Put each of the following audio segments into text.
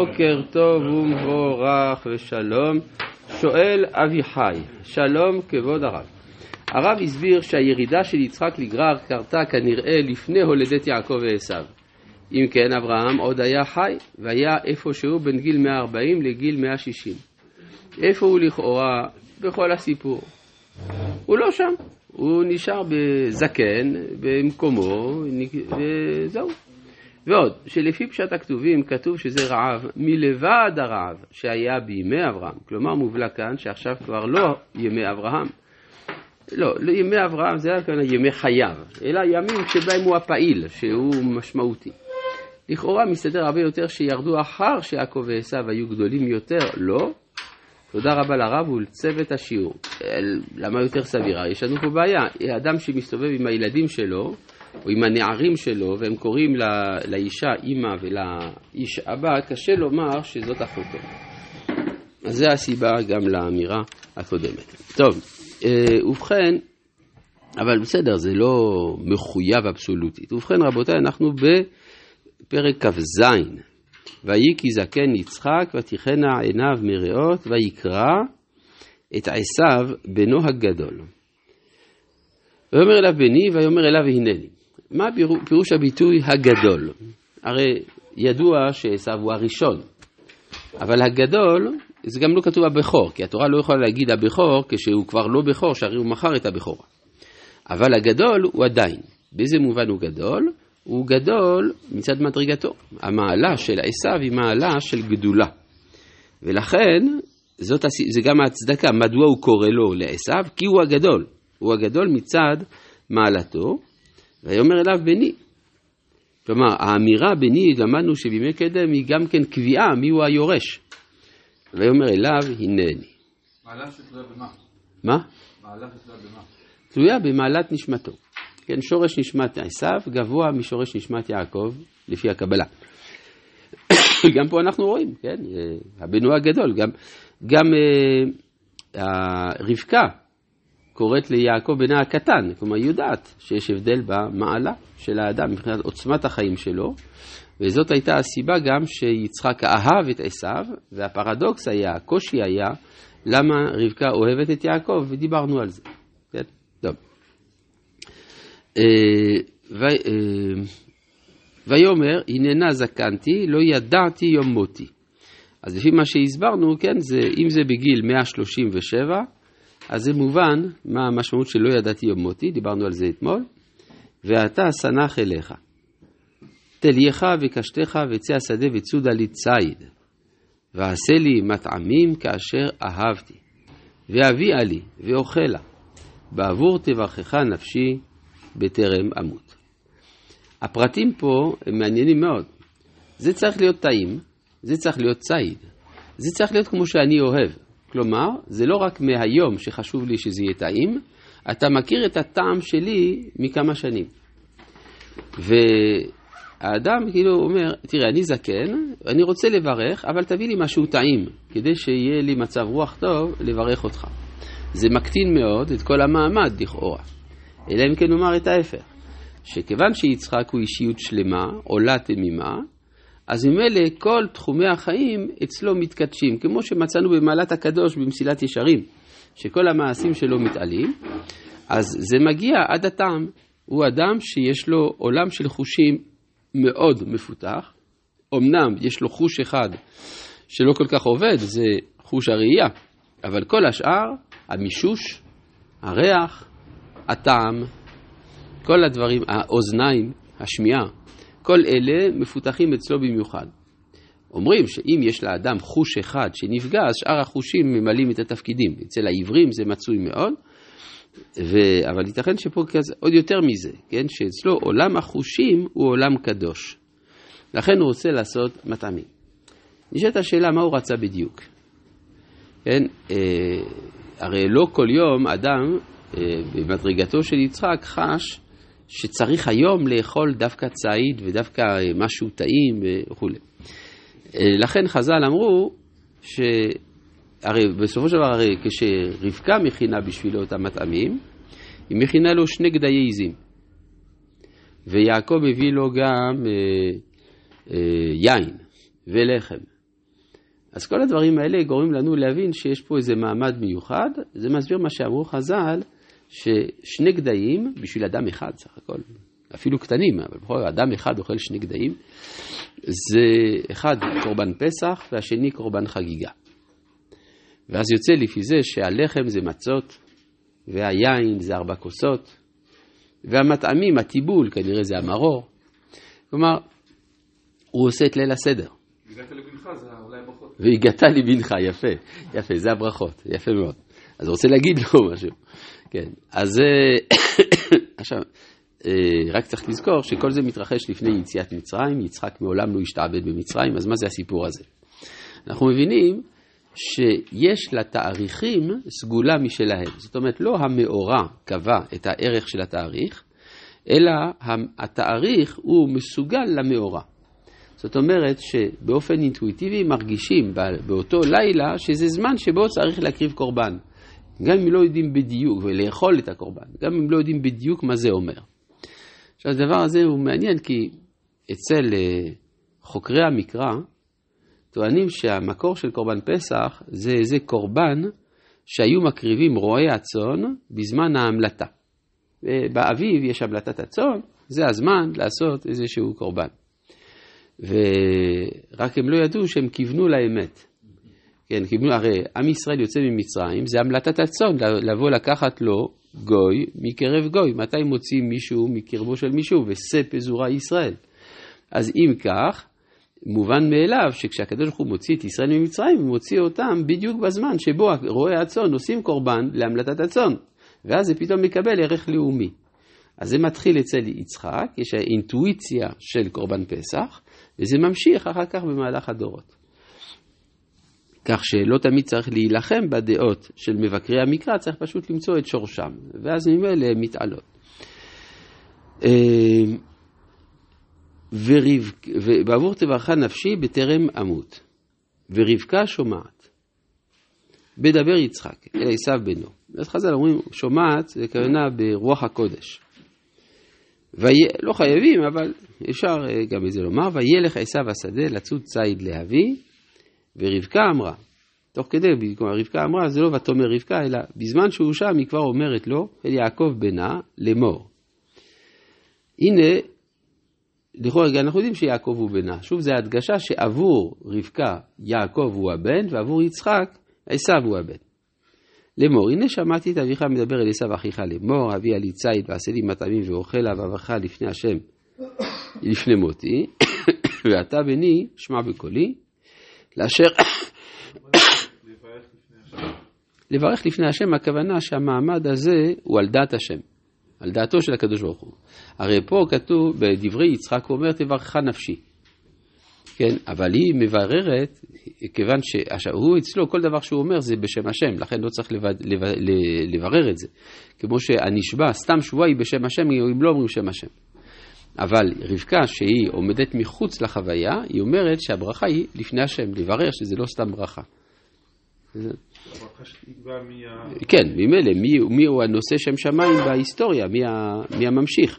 בוקר טוב ומבורך ושלום. שואל אביחי, שלום כבוד הרב. הרב הסביר שהירידה של יצחק לגרר קרתה כנראה לפני הולדת יעקב ועשיו. אם כן, אברהם עוד היה חי, והיה איפשהו בין גיל 140 לגיל 160. איפה הוא לכאורה בכל הסיפור? הוא לא שם, הוא נשאר בזקן, במקומו, וזהו. ועוד, שלפי פשט הכתובים כתוב שזה רעב מלבד הרעב שהיה בימי אברהם. כלומר, מובלע כאן שעכשיו כבר לא ימי אברהם. לא, לא ימי אברהם זה היה כאן ימי חייו, אלא ימים שבהם הוא הפעיל, שהוא משמעותי. לכאורה מסתדר הרבה יותר שירדו אחר שיעקב ועשיו היו גדולים יותר, לא. תודה רבה לרב ולצוות השיעור. למה יותר סביר? יש לנו פה בעיה. אדם שמסתובב עם הילדים שלו, או עם הנערים שלו, והם קוראים לה, לאישה אימא ולאיש אבא, קשה לומר שזאת אחותו. אז זו הסיבה גם לאמירה הקודמת. טוב, אה, ובכן, אבל בסדר, זה לא מחויב אבסולוטית. ובכן, רבותיי, אנחנו בפרק כ"ז. ויהי כי זקן יצחק, ותיכנה עיניו מרעות, ויקרא את עשיו בנו הגדול. ויאמר אליו בני, ויאמר אליו הנני. מה פירוש הביטוי הגדול? הרי ידוע שעשו הוא הראשון, אבל הגדול, זה גם לא כתוב הבכור, כי התורה לא יכולה להגיד הבכור כשהוא כבר לא בכור, שהרי הוא מכר את הבכור. אבל הגדול הוא עדיין. באיזה מובן הוא גדול? הוא גדול מצד מדרגתו. המעלה של עשו היא מעלה של גדולה. ולכן, זאת, זה גם ההצדקה, מדוע הוא קורא לו לעשו? כי הוא הגדול. הוא הגדול מצד מעלתו, ויאמר אליו בני. כלומר, האמירה בני, למדנו שבימי קדם היא גם כן קביעה מיהו היורש. ויאמר אליו, הנני. מעלה שתלויה במה? מה? מעלה שתלויה במה? תלויה במעלת נשמתו. כן, שורש נשמת עשיו גבוה משורש נשמת יעקב, לפי הקבלה. גם פה אנחנו רואים, כן, הבנו הגדול, גם, גם אה, רבקה קוראת ליעקב בנה הקטן, כלומר יודעת שיש הבדל במעלה של האדם מבחינת עוצמת החיים שלו, וזאת הייתה הסיבה גם שיצחק אהב את עשיו, והפרדוקס היה, הקושי היה, למה רבקה אוהבת את יעקב, ודיברנו על זה. כן? טוב. אה, אה, ויאמר, הננה זקנתי, לא ידעתי יום מותי. אז לפי מה שהסברנו, כן, זה, אם זה בגיל 137, אז זה מובן מה המשמעות שלא ידעתי יום מותי, דיברנו על זה אתמול, ואתה סנח אליך. תלייך וקשתך וצא השדה וצודה לי ציד, ועשה לי מטעמים כאשר אהבתי, ואביאה לי ואוכלה, בעבור תברכך נפשי בטרם אמות. הפרטים פה הם מעניינים מאוד. זה צריך להיות טעים, זה צריך להיות ציד, זה צריך להיות כמו שאני אוהב. כלומר, זה לא רק מהיום שחשוב לי שזה יהיה טעים, אתה מכיר את הטעם שלי מכמה שנים. והאדם כאילו אומר, תראה, אני זקן, אני רוצה לברך, אבל תביא לי משהו טעים, כדי שיהיה לי מצב רוח טוב לברך אותך. זה מקטין מאוד את כל המעמד לכאורה. אלא אם כן נאמר את ההפך, שכיוון שיצחק הוא אישיות שלמה, עולה תמימה, אז ממילא כל תחומי החיים אצלו מתקדשים, כמו שמצאנו במעלת הקדוש במסילת ישרים, שכל המעשים שלו מתעלים, אז זה מגיע עד הטעם. הוא אדם שיש לו עולם של חושים מאוד מפותח, אמנם יש לו חוש אחד שלא כל כך עובד, זה חוש הראייה, אבל כל השאר, המישוש, הריח, הטעם, כל הדברים, האוזניים, השמיעה, כל אלה מפותחים אצלו במיוחד. אומרים שאם יש לאדם חוש אחד שנפגע, אז שאר החושים ממלאים את התפקידים. אצל העיוורים זה מצוי מאוד, ו... אבל ייתכן שפה כזה, עוד יותר מזה, כן? שאצלו עולם החושים הוא עולם קדוש. לכן הוא רוצה לעשות מטעמים. נשאלת השאלה מה הוא רצה בדיוק. כן? אה, הרי לא כל יום אדם אה, במדרגתו של יצחק חש שצריך היום לאכול דווקא ציד ודווקא משהו טעים וכולי. לכן חז"ל אמרו שהרי בסופו של דבר, הרי כשרבקה מכינה בשבילו את המטעמים, היא מכינה לו שני גדיי עיזים. ויעקב מביא לו גם אה, אה, יין ולחם אז כל הדברים האלה גורמים לנו להבין שיש פה איזה מעמד מיוחד, זה מסביר מה שאמרו חז"ל, ששני גדיים בשביל אדם אחד סך הכל, אפילו קטנים, אבל בכל זאת אדם אחד אוכל שני גדיים, זה אחד קורבן פסח והשני קורבן חגיגה. ואז יוצא לפי זה שהלחם זה מצות, והיין זה ארבע כוסות, והמטעמים, הטיבול, כנראה זה המרור. כלומר, הוא עושה את ליל הסדר. הגעת לבנך, זה אולי הברכות. והגעת לבנך, יפה, יפה, זה הברכות, יפה מאוד. אז הוא רוצה להגיד לו משהו. כן, אז אה, עכשיו, אה, רק צריך לזכור שכל זה מתרחש לפני יציאת מצרים, יצחק מעולם לא השתעבד במצרים, אז מה זה הסיפור הזה? אנחנו מבינים שיש לתאריכים סגולה משלהם. זאת אומרת, לא המאורע קבע את הערך של התאריך, אלא התאריך הוא מסוגל למאורע. זאת אומרת שבאופן אינטואיטיבי מרגישים באותו לילה שזה זמן שבו צריך להקריב קורבן. גם אם לא יודעים בדיוק, ולאכול את הקורבן, גם אם לא יודעים בדיוק מה זה אומר. עכשיו הדבר הזה הוא מעניין כי אצל אה, חוקרי המקרא טוענים שהמקור של קורבן פסח זה איזה קורבן שהיו מקריבים רועי הצאן בזמן ההמלטה. באביב יש המלטת הצאן, זה הזמן לעשות איזשהו קורבן. ורק הם לא ידעו שהם כיוונו לאמת. כן, כיוונו, הרי עם ישראל יוצא ממצרים, זה המלטת הצאן, לבוא לקחת לו גוי מקרב גוי. מתי מוצאים מישהו מקרבו של מישהו? ושא פזורה ישראל. אז אם כך, מובן מאליו שכשהקדוש ברוך הוא מוציא את ישראל ממצרים, הוא מוציא אותם בדיוק בזמן שבו רועי הצאן עושים קורבן להמלטת הצאן. ואז זה פתאום מקבל ערך לאומי. אז זה מתחיל אצל יצחק, יש האינטואיציה של קורבן פסח, וזה ממשיך אחר כך במהלך הדורות. כך שלא תמיד צריך להילחם בדעות של מבקרי המקרא, צריך פשוט למצוא את שורשם, ואז ממילא הן מתעלות. אה, ובעבור תברך נפשי בטרם אמות, ורבקה שומעת. בדבר יצחק אל עשיו בנו. אז חז"ל אומרים, שומעת, זה כוונה ברוח הקודש. ויה, לא חייבים, אבל אפשר אה, גם את זה לומר, וילך עשיו השדה לצוד ציד להביא, ורבקה אמרה, תוך כדי, כלומר רבקה אמרה, זה לא ותאמר רבקה, אלא בזמן שהוא שם היא כבר אומרת לו, אל יעקב בנה, לאמור. הנה, לכאורה אנחנו יודעים שיעקב הוא בנה. שוב, זו הדגשה שעבור רבקה יעקב הוא הבן, ועבור יצחק עשיו הוא הבן. לאמור, הנה שמעתי את אביך מדבר אל עשיו אחיך לאמור, אביה לי ציד ועשה לי מטעמים ואוכלה ואברך לפני השם לפני מותי, ואתה בני שמע בקולי, לאשר... לברך לפני השם, הכוונה שהמעמד הזה הוא על דעת השם, על דעתו של הקדוש ברוך הוא. הרי פה כתוב, בדברי יצחק הוא אומר, תברכך נפשי. כן, אבל היא מבררת, כיוון שהוא אצלו, כל דבר שהוא אומר זה בשם השם, לכן לא צריך לבד, לבד, לברר את זה. כמו שהנשבע, סתם שבועה היא בשם השם, אם לא אומרים שם השם. אבל רבקה, שהיא עומדת מחוץ לחוויה, היא אומרת שהברכה היא לפני השם, לברר שזה לא סתם ברכה. כן, ממילא, מי, מי הוא הנושא שם שמיים בהיסטוריה, מי, ה, מי הממשיך.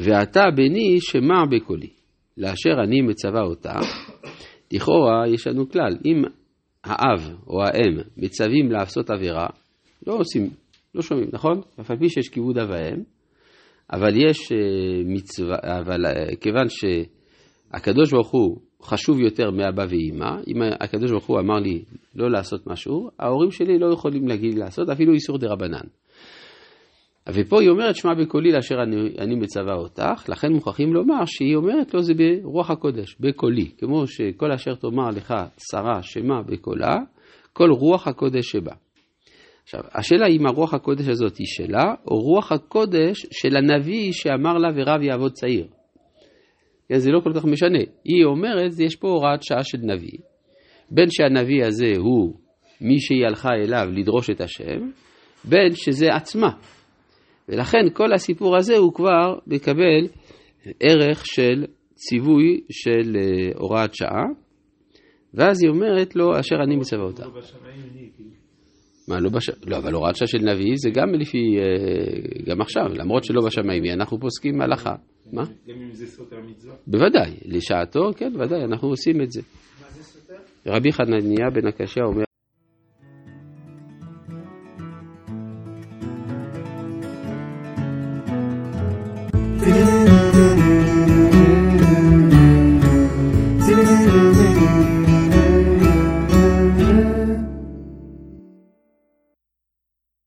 ואתה בני שמע בקולי, לאשר אני מצווה אותה, לכאורה יש לנו כלל, אם האב או האם מצווים לעשות עבירה, לא עושים, לא שומעים, נכון? אף על פי שיש כיבוד אב ואם, אבל יש אה, מצווה, אבל אה, כיוון שהקדוש ברוך הוא חשוב יותר מאבא ואימא, אם הקדוש ברוך הוא אמר לי לא לעשות משהו, ההורים שלי לא יכולים להגיד לי לעשות, אפילו איסור דה רבנן. ופה היא אומרת, שמע בקולי לאשר אני, אני מצווה אותך, לכן מוכרחים לומר שהיא אומרת לו זה ברוח הקודש, בקולי, כמו שכל אשר תאמר לך שרה שמע בקולה, כל רוח הקודש שבה. עכשיו, השאלה אם הרוח הקודש הזאת היא שלה, או רוח הקודש של הנביא שאמר לה ורב יעבוד צעיר. כן, זה לא כל כך משנה. היא אומרת, יש פה הוראת שעה של נביא. בין שהנביא הזה הוא מי שהיא הלכה אליו לדרוש את השם, בין שזה עצמה. ולכן כל הסיפור הזה הוא כבר מקבל ערך של ציווי של אה, הוראת שעה, ואז היא אומרת לו, אשר אני מצווה אותה. מה, לא בש... לא, אבל הוראת שעה של נביא זה גם לפי, אה, גם עכשיו, למרות שלא בשמיים, אנחנו פוסקים הלכה. מה? גם אם זה סותר מצווה. בוודאי, לשעתו, כן, ודאי, אנחנו עושים את זה. רבי חנניה בן הקשיא אומר